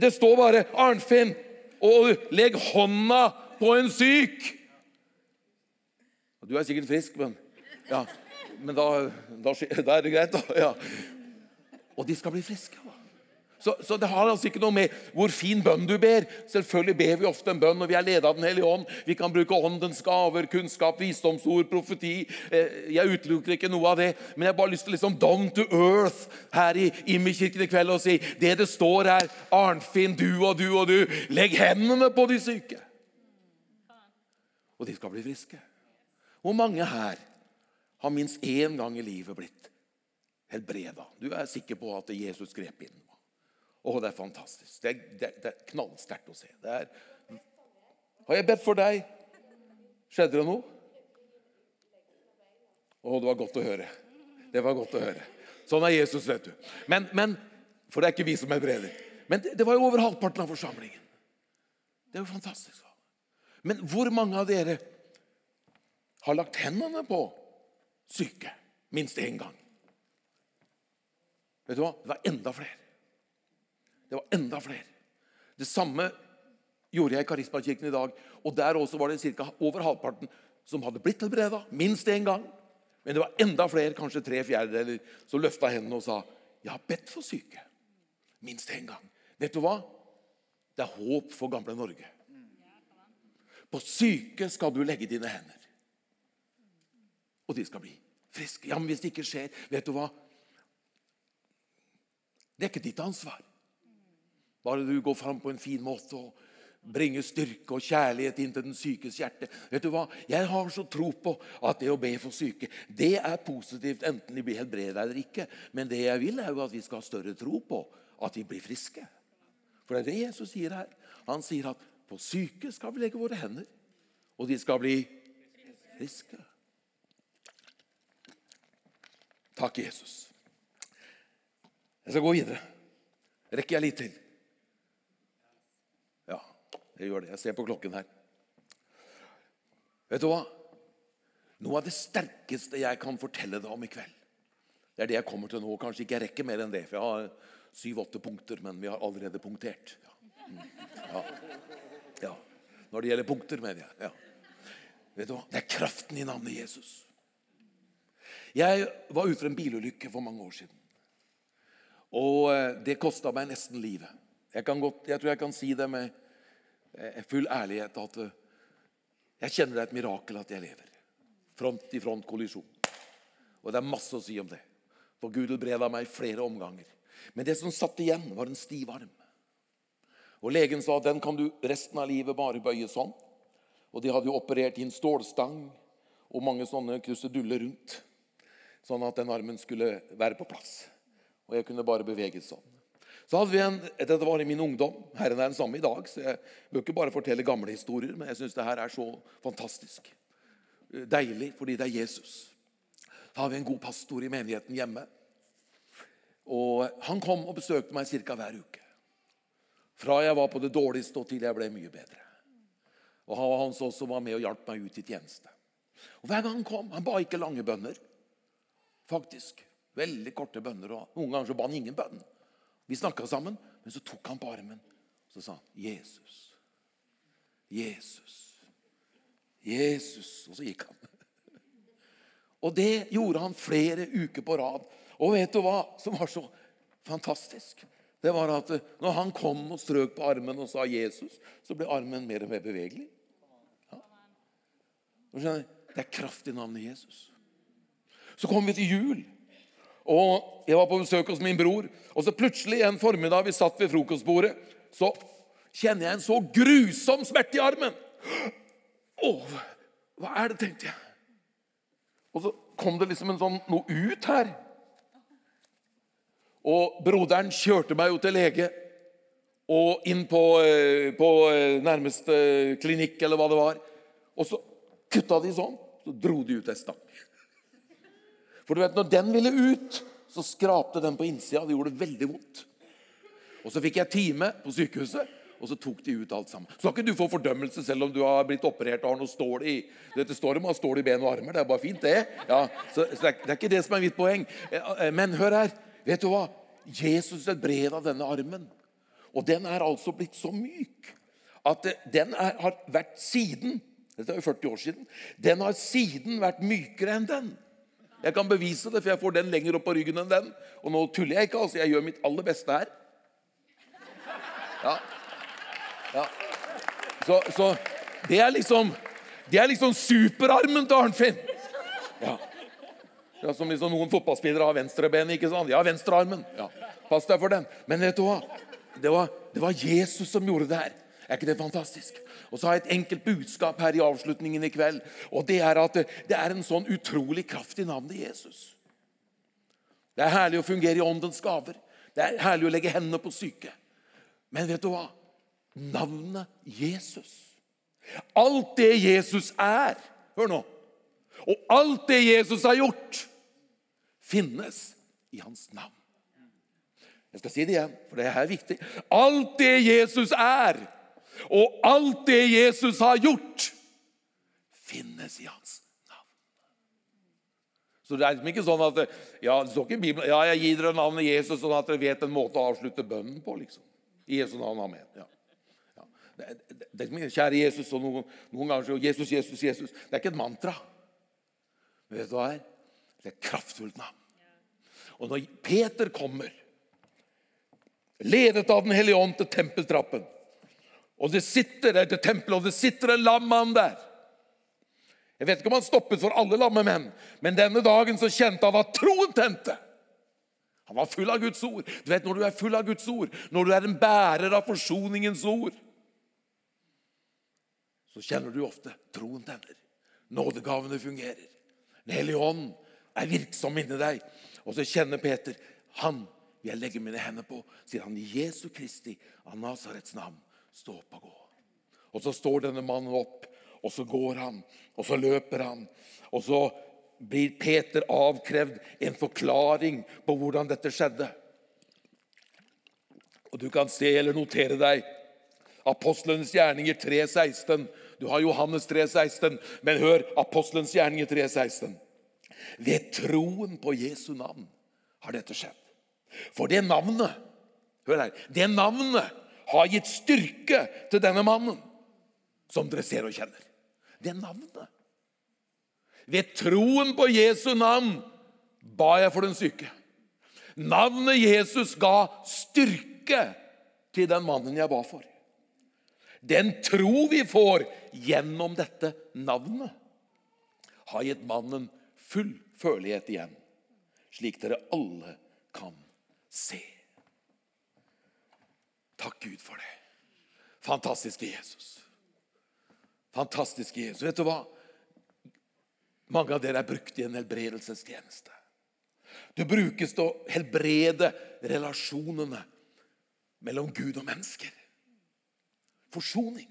det står bare 'Arnfinn, og legg hånda på en syk'. Du er sikkert frisk, men ja, men da, da, da er det greit, da. Ja. Og de skal bli friske. Så, så, det har altså ikke noe med hvor fin bønn du ber. Selvfølgelig ber vi ofte en bønn når vi er ledet av Den hellige ånd. Vi kan bruke åndens gaver, kunnskap, visdomsord, profeti. Eh, jeg utelukker ikke noe av det. Men jeg har bare lyst til liksom down to earth her i Immerkirken i kveld og si det det står her Arnfinn, du og du og du, legg hendene på de syke. Og de skal bli friske. Hvor mange her har minst én gang i livet blitt helbreda? Du er sikker på at Jesus grep inn? Å, det er fantastisk. Det er, det, det er knallsterkt å se. Er... Har jeg bedt for deg? Skjedde det noe? Å, det var godt å høre. Det var godt å høre. Sånn er Jesus, vet du. Men, men For det er ikke vi som helbreder. Men det, det, var jo over halvparten av forsamlingen. Det er jo fantastisk. Men hvor mange av dere har lagt hendene på syke minst én gang? Vet du hva? Det var enda flere. Det var enda flere. Det samme gjorde jeg i Karismakirken i dag. Og Der også var det cirka over halvparten som hadde blitt helbreda minst én gang. Men det var enda flere, kanskje tre fjerdedeler, som løfta hendene og sa jeg har bedt for syke. Minst én gang. Vet du hva? Det er håp for gamle Norge. På syke skal du legge dine hender. Og de skal bli friske. Ja, Men hvis det ikke skjer, vet du hva? Det er ikke ditt ansvar. Bare du går fram på en fin måte og bringer styrke og kjærlighet inn til den sykes hjerte. Vet du hva? Jeg har så tro på at det å be for syke det er positivt, enten de blir helbredet eller ikke. Men det jeg vil, er jo at vi skal ha større tro på at vi blir friske. For det er det Jesus sier her. Han sier at på syke skal vi legge våre hender, og de skal bli friske. Takk, Jesus. Jeg skal gå videre. Rekker jeg litt til? Jeg gjør det. Jeg ser på klokken her. Vet du hva? Noe av det sterkeste jeg kan fortelle deg om i kveld, det er det jeg kommer til nå. Kanskje ikke jeg rekker mer enn det, for jeg har syv-åtte punkter, men vi har allerede punktert. Ja. Mm. Ja. ja. Når det gjelder punkter, mener jeg. Ja. Vet du hva? Det er kraften i navnet Jesus. Jeg var ute for en bilulykke for mange år siden. Og eh, det kosta meg nesten livet. Jeg, godt, jeg, tror jeg kan si det med full ærlighet at eh, jeg kjenner det er et mirakel at jeg lever. Front i front kollisjon. Og det er masse å si om det. For Gud helbreda meg flere omganger. Men det som satt igjen, var en stiv arm. Og Legen sa at den kan du resten av livet bare bøye sånn. Og de hadde jo operert i en stålstang og mange sånne kruseduller rundt. Sånn at den armen skulle være på plass. Og jeg kunne bare bevege sånn. Så hadde vi en, Dette var i min ungdom. Herren er den samme i dag. Så jeg bør ikke bare fortelle gamle historier, men jeg syns det her er så fantastisk. Deilig fordi det er Jesus. Da har vi en god pastor i menigheten hjemme. Og Han kom og besøkte meg ca. hver uke. Fra jeg var på det dårligste og til jeg ble mye bedre. Og Han var han som var med og hjalp meg ut i tjeneste. Og Hver gang han kom, han ba ikke lange bønner. Faktisk. Veldig korte bønner. og Noen ganger så ba han ingen bønn. Vi snakka sammen, men så tok han på armen så sa han, 'Jesus, Jesus, Jesus.' Og så gikk han. Og det gjorde han flere uker på rad. Og vet du hva som var så fantastisk? Det var at eh, når han kom og strøk på armen og sa 'Jesus', så ble armen mer og mer bevegelig. Ja. Det er kraft i navnet Jesus. Så kom vi til jul. Og Jeg var på besøk hos min bror, og så plutselig en formiddag vi satt ved frokostbordet, så kjenner jeg en så grusom smerte i armen. Å, hva er det, tenkte jeg. Og så kom det liksom en sånn, noe ut her. Og broderen kjørte meg jo til lege og inn på, eh, på eh, nærmeste klinikk, eller hva det var. Og så kutta de sånn. Så dro de ut ei stang. For du vet, når den ville ut, så skrapte den på innsida. Det gjorde det veldig vondt. Og så fikk jeg time på sykehuset. Og så tok de ut alt sammen. Så skal ikke du få fordømmelse selv om du har blitt operert og har noe stål i Dette står om å ha stål i ben og armer. Det er bare fint, det. Ja, så, så det, er, det, er, ikke det som er mitt poeng. Eh, eh, men hør her. Vet du hva? Jesus er bred av denne armen. Og den er altså blitt så myk at den er, har vært siden Dette er jo 40 år siden. Den har siden vært mykere enn den. Jeg kan bevise det, for jeg får den lenger opp på ryggen enn den. Og nå tuller jeg ikke. altså Jeg gjør mitt aller beste her. Ja. Ja. Så, så, det er liksom Det er liksom superarmen til Arnfinn. Ja. ja. Som liksom noen fotballspillere har venstrebenet. ikke sant? Ja, venstrearmen. Ja. Pass deg for den. Men vet du hva? Det var, det var Jesus som gjorde det her. Er ikke det fantastisk? Og så har jeg et enkelt budskap her i avslutningen i kveld. Og Det er at det er en sånn utrolig kraft i navnet Jesus. Det er herlig å fungere i åndens gaver. Det er herlig å legge hendene på syke. Men vet du hva? navnet Jesus. Alt det Jesus er Hør nå. Og alt det Jesus har gjort, finnes i hans navn. Jeg skal si det igjen, for det er viktig. Alt det Jesus er, og alt det Jesus har gjort, finnes i hans navn. Så det er liksom ikke sånn at ja, det står ikke i Bibelen, ja, jeg gir dere navnet Jesus, sånn at dere vet en måte å avslutte bønnen på. liksom. I Jesu navn. Amen. Ja. Det, det, det, kjære Jesus, og noen, noen ganger sier Jesus, Jesus, Jesus. Det er ikke et mantra. Men vet du hva det er? Det er et kraftfullt navn. Og når Peter kommer, ledet av Den hellige ånd til tempeltrappen, og det sitter der til tempelet, og det sitter en lam mann der Jeg vet ikke om han stoppet for alle lamme menn, men denne dagen så kjente han at troen tente. Han var full av Guds ord. Du vet, Når du er full av Guds ord, når du er en bærer av forsoningens ord, så kjenner du ofte troen tenner. Nådegavene fungerer. Den hellige ånd er virksom inni deg. Og så kjenner Peter han vil jeg legge mine hender på, sier han i Jesu Kristi av Nasarets navn. Stå opp og gå. Og så står denne mannen opp, og så går han, og så løper han. Og så blir Peter avkrevd en forklaring på hvordan dette skjedde. Og Du kan se eller notere deg Apostlenes gjerninger 3.16. Du har Johannes 3,16, men hør Apostlenes gjerninger 3,16. Ved troen på Jesu navn har dette skjedd. For det navnet hør her, det navnet har gitt styrke til denne mannen, som dere ser og kjenner. Det er navnet. Ved troen på Jesu navn ba jeg for den syke. Navnet Jesus ga styrke til den mannen jeg ba for. Den tro vi får gjennom dette navnet, har gitt mannen full følelighet igjen, slik dere alle kan se. Takk Gud for det. Fantastiske Jesus. Fantastiske Jesus. Vet du hva? Mange av dere er brukt i en helbredelsestjeneste. Du brukes til å helbrede relasjonene mellom Gud og mennesker. Forsoning.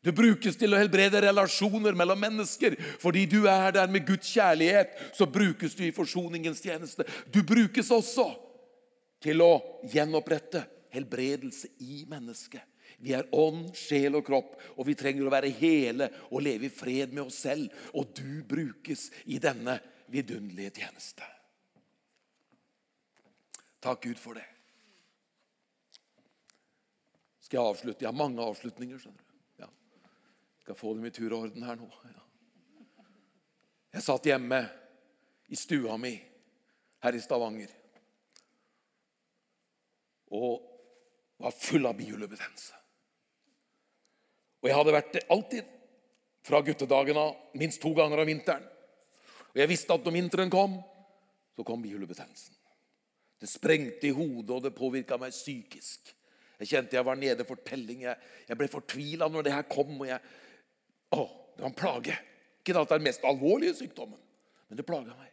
Du brukes til å helbrede relasjoner mellom mennesker. Fordi du er der med Guds kjærlighet, så brukes du i forsoningens tjeneste. Du brukes også til å gjenopprette helbredelse i mennesket. Vi er ånd, sjel og kropp, og vi trenger å være hele og leve i fred med oss selv. Og du brukes i denne vidunderlige tjeneste. Takk Gud for det. Skal jeg avslutte? Jeg har mange avslutninger. skjønner du. Ja. Skal få dem i tur og orden her nå. Ja. Jeg satt hjemme i stua mi her i Stavanger og var full av bihulebetennelse. Og jeg hadde vært det alltid fra guttedagen av, minst to ganger om vinteren. Og jeg visste at når vinteren kom, så kom bihulebetennelsen. Det sprengte i hodet, og det påvirka meg psykisk. Jeg kjente jeg var nede for telling. Jeg, jeg ble fortvila når det her kom. og jeg, å, Det var en plage. Ikke at det er den mest alvorlige sykdommen, men det plaga meg.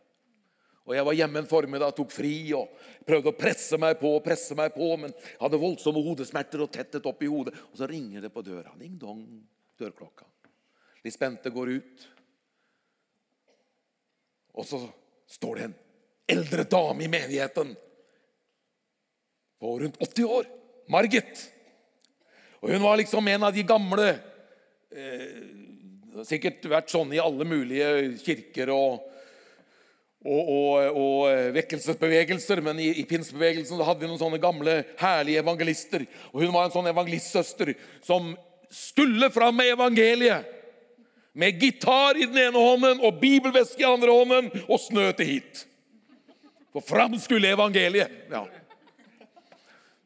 Og Jeg var hjemme en formiddag, tok fri og prøvde å presse meg på. og presse meg på, Men hadde voldsomme hodesmerter og tettet opp i hodet. Og så ringer det på døra. Ding dong, dørklokka. De spente går ut. Og så står det en eldre dame i menigheten på rundt 80 år. Margit. Og hun var liksom en av de gamle eh, sikkert vært sånn i alle mulige kirker og, og, og, og vekkelsesbevegelser, men i, i pinsebevegelsen hadde vi noen sånne gamle, herlige evangelister. Og hun var en sånn evangelistsøster som skulle fram med evangeliet. Med gitar i den ene hånden og bibelveske i den andre hånden og snø til hit. For fram skulle evangeliet. Ja.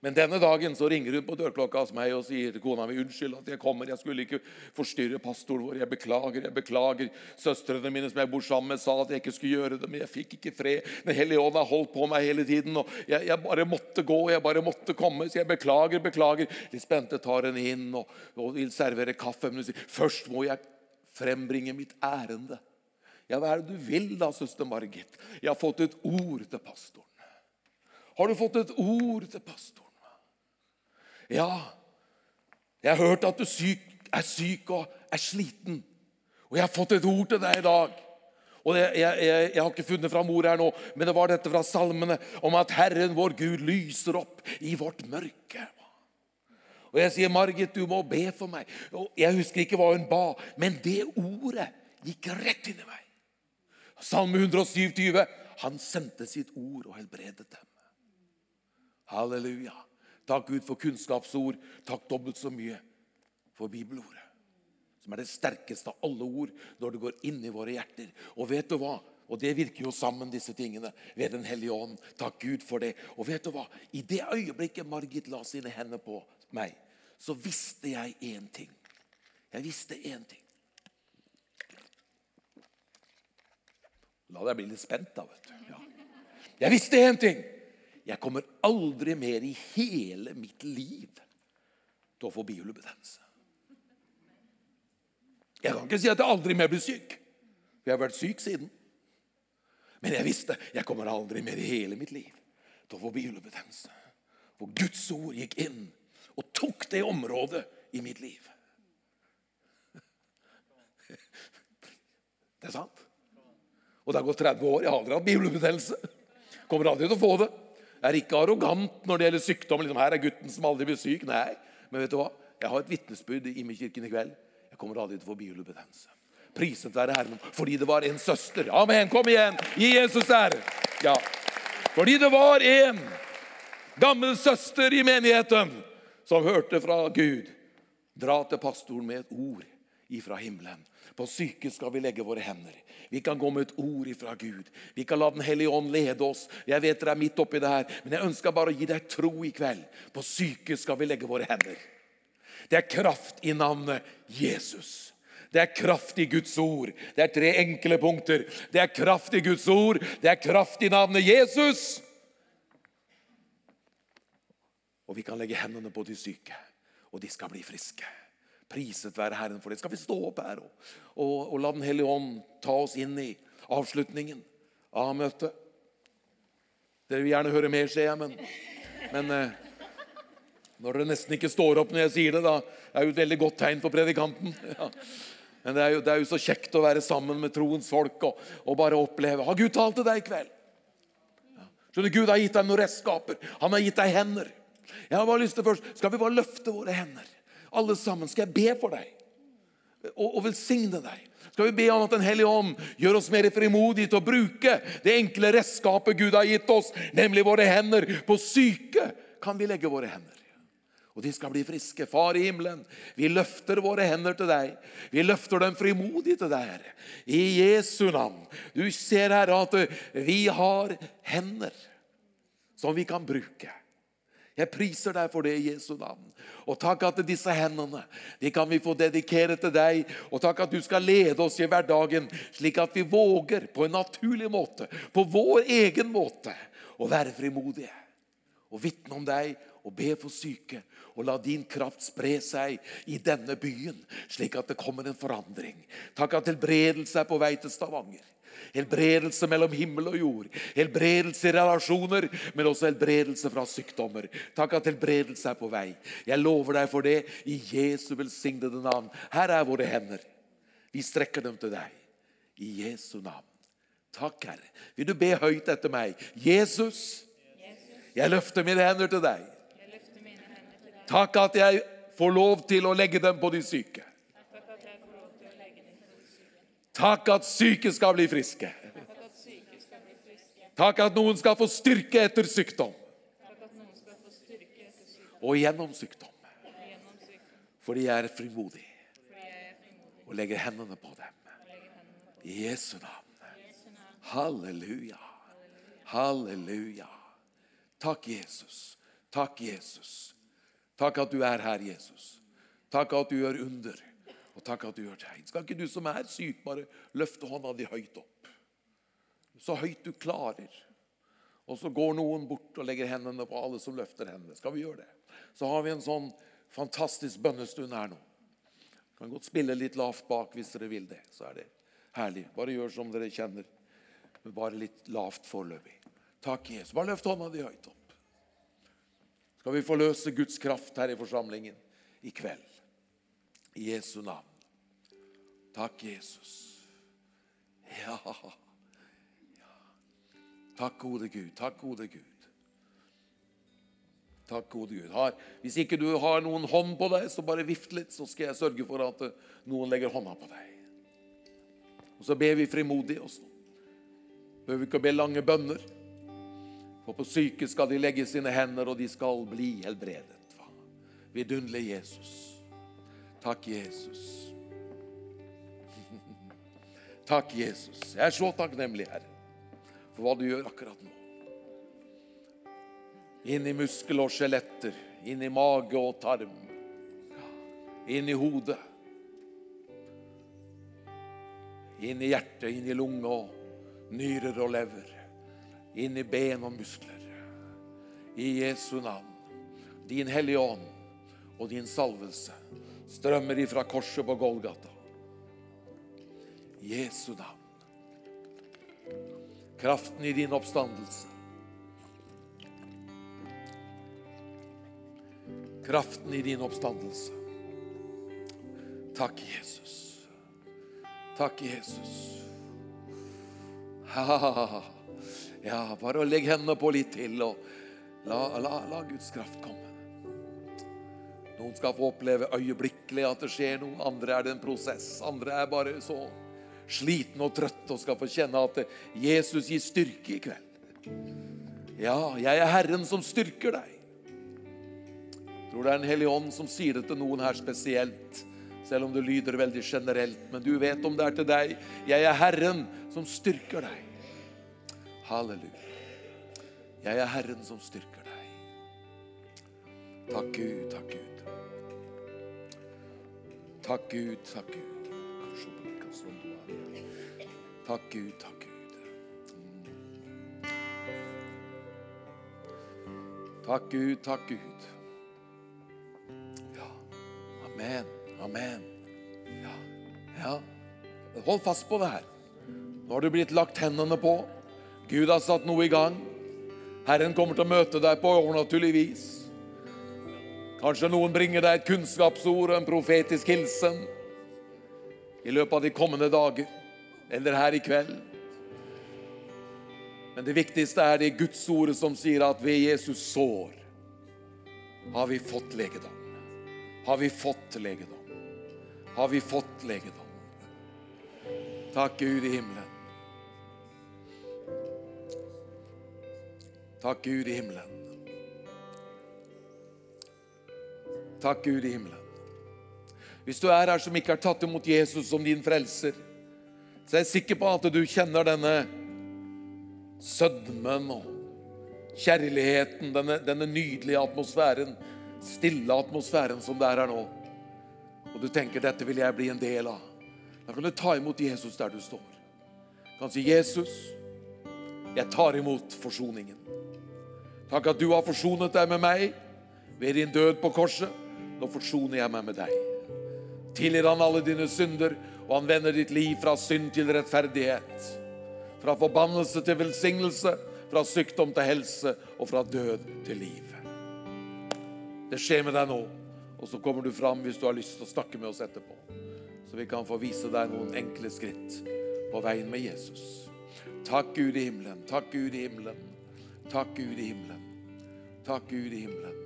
Men denne dagen så ringer hun på dørklokka hos meg og sier til kona mi unnskyld at jeg kommer. Jeg skulle ikke forstyrre pastoren vår. Jeg beklager. jeg beklager. Søstrene mine som jeg bor sammen med, sa at jeg ikke skulle gjøre det, men jeg fikk ikke fred. Den hellige ånd har holdt på meg hele tiden, og jeg, jeg, bare måtte gå. Jeg bare måtte komme. Så jeg beklager, beklager. Litt spente tar henne inn og, og, vil servere kaffe. Men hun sier først må jeg frembringe mitt ærende. Ja, hva er det du vil da, søster Margit? Jeg har fått et ord til pastoren. Har du fått et ord til pastoren? Ja, jeg har hørt at du syk, er syk og er sliten. Og jeg har fått et ord til deg i dag. Og jeg, jeg, jeg, jeg har ikke funnet fram ord her nå, men det var dette fra salmene om at Herren vår Gud lyser opp i vårt mørke. Og jeg sier, 'Margit, du må be for meg.' Og Jeg husker ikke hva hun ba, men det ordet gikk rett inn i meg. Salme 127. Han sendte sitt ord og helbredet dem. Halleluja. Takk Gud for kunnskapsord. Takk dobbelt så mye for bibelordet. Som er det sterkeste av alle ord når det går inn i våre hjerter. Og vet du hva? Og det virker jo sammen, disse tingene, ved Den hellige ånd. Takk Gud for det. Og vet du hva? I det øyeblikket Margit la sine hender på meg, så visste jeg én ting. Jeg visste én ting. La deg bli litt spent, da. vet du. Ja. Jeg visste én ting. Jeg kommer aldri mer i hele mitt liv til å få bihulebetennelse. Jeg kan ikke si at jeg aldri mer blir syk. For jeg har vært syk siden. Men jeg visste jeg kommer aldri mer i hele mitt liv til å få bihulebetennelse. For Guds ord gikk inn og tok det området i mitt liv. Det er sant. Og det har gått 30 år. Jeg har aldri hatt bihulebetennelse. Kommer aldri til å få det. Er ikke arrogant når det gjelder sykdom. Liksom, her er gutten som aldri blir syk. Nei, men vet du hva? Jeg har et vitnesbyrd i Imekirken i kveld. Jeg kommer aldri til å få bihulebetennelse. Priset være Herren fordi det var en søster. Amen. Kom igjen. Gi Jesus ære. Ja. Fordi det var en gammel søster i menigheten som hørte fra Gud. Dra til pastoren med et ord ifra himmelen. På syke skal vi legge våre hender. Vi kan gå med et ord ifra Gud. Vi kan la Den hellige ånd lede oss. Jeg vet dere er midt oppi det her, men jeg ønsker bare å gi deg tro i kveld. På syke skal vi legge våre hender. Det er kraft i navnet Jesus. Det er kraft i Guds ord. Det er tre enkle punkter. Det er kraft i Guds ord. Det er kraft i navnet Jesus. Og vi kan legge hendene på de syke, og de skal bli friske. Priset være Herren for det. Skal vi stå opp her og, og, og la Den hellige ånd ta oss inn i avslutningen av møtet? Dere vil gjerne høre mer, ser jeg, men, men eh, når dere nesten ikke står opp når jeg sier det, da er jo et veldig godt tegn for predikanten. Ja. Men det er, jo, det er, jo, så kjekt å være sammen med troens folk og, og bare oppleve. Har Gud talt til deg i kveld? Ja. Skjønner Gud har gitt deg noen redskaper. Han har gitt deg hender. Jeg har bare lyst til først, Skal vi bare løfte våre hender? Alle sammen. Skal jeg be for deg? Og, og velsigne deg? Skal vi be om at Den hellige ånd gjør oss mer frimodige til å bruke det enkle redskapet Gud har gitt oss, nemlig våre hender? På syke kan vi legge våre hender og de skal bli friske. Far i himmelen, vi løfter våre hender til deg. Vi løfter dem frimodig til deg, Herre. I Jesu navn. Du ser, Herre, at vi har hender som vi kan bruke. Jeg priser deg for det i Jesu navn. Og takk at disse hendene de kan vi få dedikere til deg. Og takk at du skal lede oss i hverdagen, slik at vi våger på en naturlig måte, på vår egen måte, å være frimodige og vitne om deg og be for syke. Og la din kraft spre seg i denne byen, slik at det kommer en forandring. Takk at helbredelse er på vei til Stavanger. Helbredelse mellom himmel og jord. Helbredelse i relasjoner, men også helbredelse fra sykdommer. Takk at helbredelse er på vei. Jeg lover deg for det i Jesu velsignede navn. Her er våre hender. Vi strekker dem til deg. I Jesu navn. Takk, Herre. Vil du be høyt etter meg? Jesus, jeg løfter mine hender til deg. Takk at jeg får lov til å legge dem på de syke. Takk at syke skal bli friske. Takk at noen skal få styrke etter sykdom. Og gjennom sykdom. Fordi jeg er frimodig og legger hendene på dem. I Jesu navn. Halleluja. Halleluja. Takk, Jesus. Takk, Jesus. Takk at du er her, Jesus. Takk at du gjør under, og takk at du gjør tegn. Skal ikke du som er syk, bare løfte hånda di høyt opp? Så høyt du klarer. Og så går noen bort og legger hendene på alle som løfter hendene. Skal vi gjøre det? Så har vi en sånn fantastisk bønnestund her nå. Kan godt spille litt lavt bak hvis dere vil det. Så er det herlig. Bare gjør som dere kjenner. Men bare litt lavt foreløpig. Takk, Jesus. Bare løft hånda di høyt opp skal vi forløse Guds kraft her i forsamlingen i kveld. I Jesu navn. Takk, Jesus. Ja. ja. Takk, gode Gud. Takk, gode Gud. Takk, gode Gud. Har, hvis ikke du har noen hånd på deg, så bare vift litt, så skal jeg sørge for at noen legger hånda på deg. Og så ber vi frimodig også. Behøver ikke å be lange bønner. For på syke skal de legge sine hender, og de skal bli helbredet. Vidunderlige Jesus. Takk, Jesus. Takk, Jesus. Jeg er så takknemlig, Herre, for hva du gjør akkurat nå. Inn i muskel og skjeletter, inn i mage og tarm, inn i hodet. Inn i hjertet, inn i lunge og nyrer og lever inn i ben og muskler. I Jesu navn. Din Hellige Ånd og din salvelse strømmer ifra korset på Golgata. Jesu navn. Kraften i din oppstandelse. Kraften i din oppstandelse. Takk, Jesus. Takk, Jesus. Ha. Ja, bare legge hendene på litt til og la, la, la Guds kraft komme. Noen skal få oppleve øyeblikkelig at det skjer noe. Andre er det en prosess. Andre er bare så slitne og trøtte og skal få kjenne at Jesus gir styrke i kveld. Ja, jeg er Herren som styrker deg. Jeg tror det er en hellige ånd som sier det til noen her spesielt. Selv om det lyder veldig generelt. Men du vet om det er til deg. Jeg er Herren som styrker deg. Halleluja. Jeg er Herren som styrker deg. Takk Gud, takk Gud. Takk Gud, takk Gud. Takk Gud, takk Gud. Takk Gud, takk Gud. Ja. Amen. Amen. Ja. ja. Hold fast på det her. Nå har du blitt lagt hendene på. Gud har satt noe i gang. Herren kommer til å møte deg på overnaturlig vis. Kanskje noen bringer deg et kunnskapsord og en profetisk hilsen i løpet av de kommende dager eller her i kveld. Men det viktigste er det Guds ordet som sier at ved Jesus sår har vi fått legedom. Har vi fått legedom? Har vi fått legedom? Takk, Gud i himmelen. Takk, Gud i himmelen. Takk, Gud i himmelen. Hvis du er her som ikke har tatt imot Jesus som din frelser, så er jeg sikker på at du kjenner denne sødmen og kjærligheten, denne, denne nydelige atmosfæren, stille atmosfæren som det er her nå. Og du tenker dette vil jeg bli en del av. Da kan du ta imot Jesus der du står. Du kan si, 'Jesus, jeg tar imot forsoningen.' Takk at du har forsonet deg med meg ved din død på korset. Nå forsoner jeg meg med deg. Tilgir han alle dine synder, og han vender ditt liv fra synd til rettferdighet. Fra forbannelse til velsignelse, fra sykdom til helse og fra død til liv. Det skjer med deg nå. Og så kommer du fram hvis du har lyst til å snakke med oss etterpå. Så vi kan få vise deg noen enkle skritt på veien med Jesus. Takk, Gud i himmelen. Takk, Gud i himmelen. Takk, Gud i himmelen. Takk, Gud i himmelen.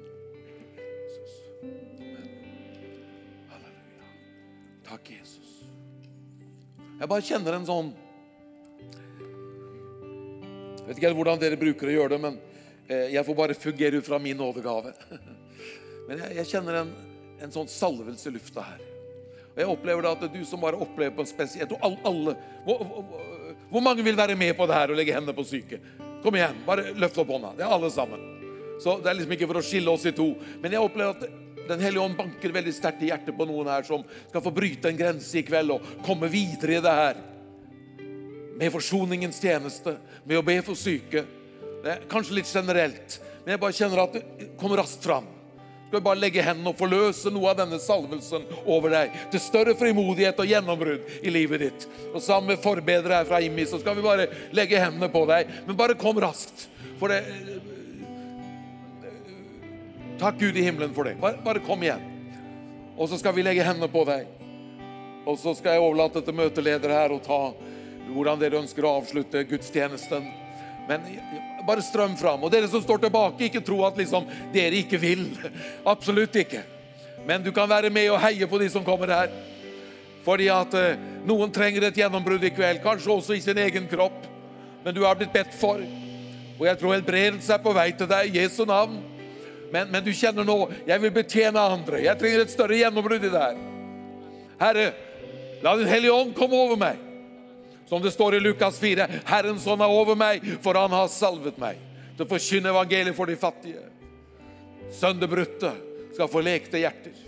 Jesus. Amen. Halleluja. Takk, Jesus. Jeg bare kjenner en sånn Jeg vet ikke helt hvordan dere bruker å gjøre det, men eh, jeg får bare fungere ut fra min nådegave. Men jeg, jeg kjenner en, en, sånn salvelse i lufta her. Og jeg opplever det at det er du som bare opplever på en spesiell alle, alle hvor, hvor, hvor, mange vil være med på det her og legge hendene på syke? Kom igjen, bare løft opp hånda. Det er alle sammen. Så Det er liksom ikke for å skille oss i to. Men jeg opplever at Den hellige ånd banker veldig sterkt i hjertet på noen her som skal få bryte en grense i kveld og komme videre i det her. Med forsoningens tjeneste, med å be for syke. Det er kanskje litt generelt, men jeg bare kjenner at det kommer raskt fram skal vi bare legge hendene og forløse noe av denne salvelsen over deg. Til større frimodighet og gjennombrudd i livet ditt. Og sammen med forbedere her fra IMI så skal vi bare legge hendene på deg. Men bare kom raskt. For det Takk Gud i himmelen for det. Bare, bare kom igjen. Og så skal vi legge hendene på deg. Og så skal jeg overlate til møteledere her og ta hvordan dere ønsker å avslutte gudstjenesten. Men bare strøm fram. Og dere som står tilbake, ikke tro at liksom dere ikke vil. Absolutt ikke. Men du kan være med og heie på de som kommer her. Fordi at eh, noen trenger et gjennombrudd i kveld, kanskje også i sin egen kropp. Men du har blitt bedt for. Og jeg tror helbredelse er på vei til deg i Jesu navn. Men, men, du kjenner nå jeg vil betjene andre. Jeg trenger et større gjennombrudd i det her. Herre, la Din Hellige Ånd komme over meg. Som det står i Lukas 4.: Herrens ånd er over meg, for han har salvet meg til å forkynne evangeliet for de fattige. Sønderbrutte skal få lekte hjerter.